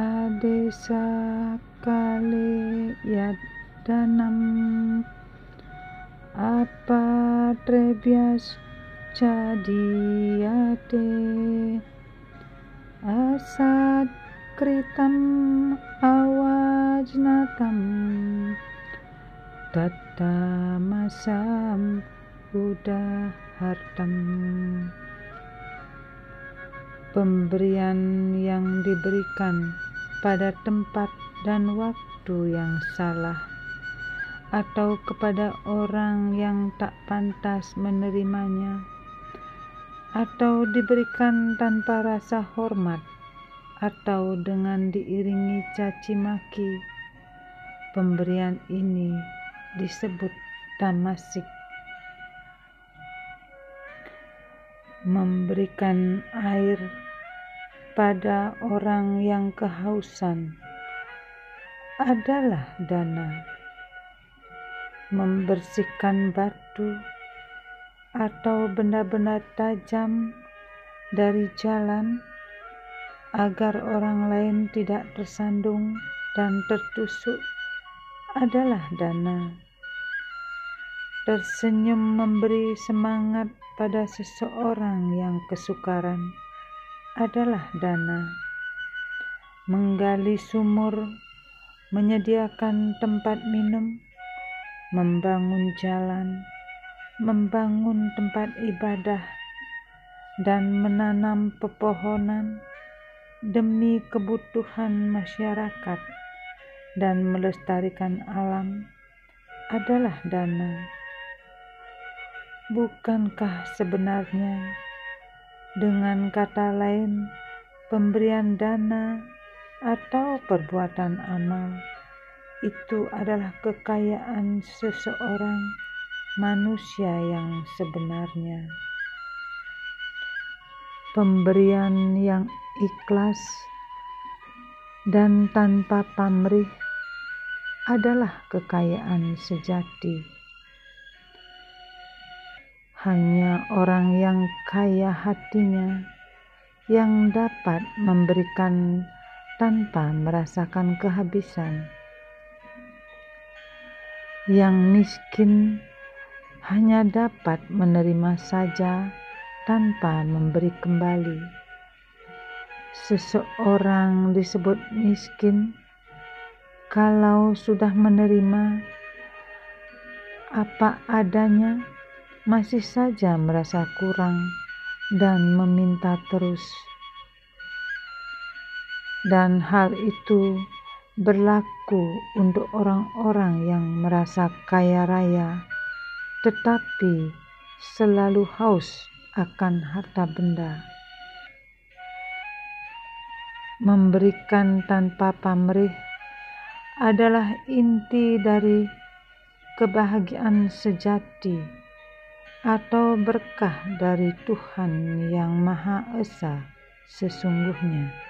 adesa kale yadanam apa trebias cadiyate asad kritam awajnatam. Tata masam udah hartam pemberian yang diberikan pada tempat dan waktu yang salah atau kepada orang yang tak pantas menerimanya atau diberikan tanpa rasa hormat atau dengan diiringi caci maki. Pemberian ini disebut tamasik. Memberikan air pada orang yang kehausan adalah dana. Membersihkan batu atau benda-benda tajam dari jalan agar orang lain tidak tersandung dan tertusuk adalah dana. Tersenyum memberi semangat pada seseorang yang kesukaran adalah dana. Menggali sumur, menyediakan tempat minum, membangun jalan, membangun tempat ibadah, dan menanam pepohonan demi kebutuhan masyarakat dan melestarikan alam adalah dana. Bukankah sebenarnya dengan kata lain pemberian dana atau perbuatan amal itu adalah kekayaan seseorang manusia yang sebenarnya. Pemberian yang ikhlas dan tanpa pamrih adalah kekayaan sejati. Hanya orang yang kaya hatinya yang dapat memberikan tanpa merasakan kehabisan. Yang miskin hanya dapat menerima saja tanpa memberi kembali. Seseorang disebut miskin kalau sudah menerima apa adanya masih saja merasa kurang dan meminta terus. Dan hal itu berlaku untuk orang-orang yang merasa kaya raya, tetapi selalu haus akan harta benda. Memberikan tanpa pamrih adalah inti dari kebahagiaan sejati atau berkah dari Tuhan Yang Maha Esa sesungguhnya.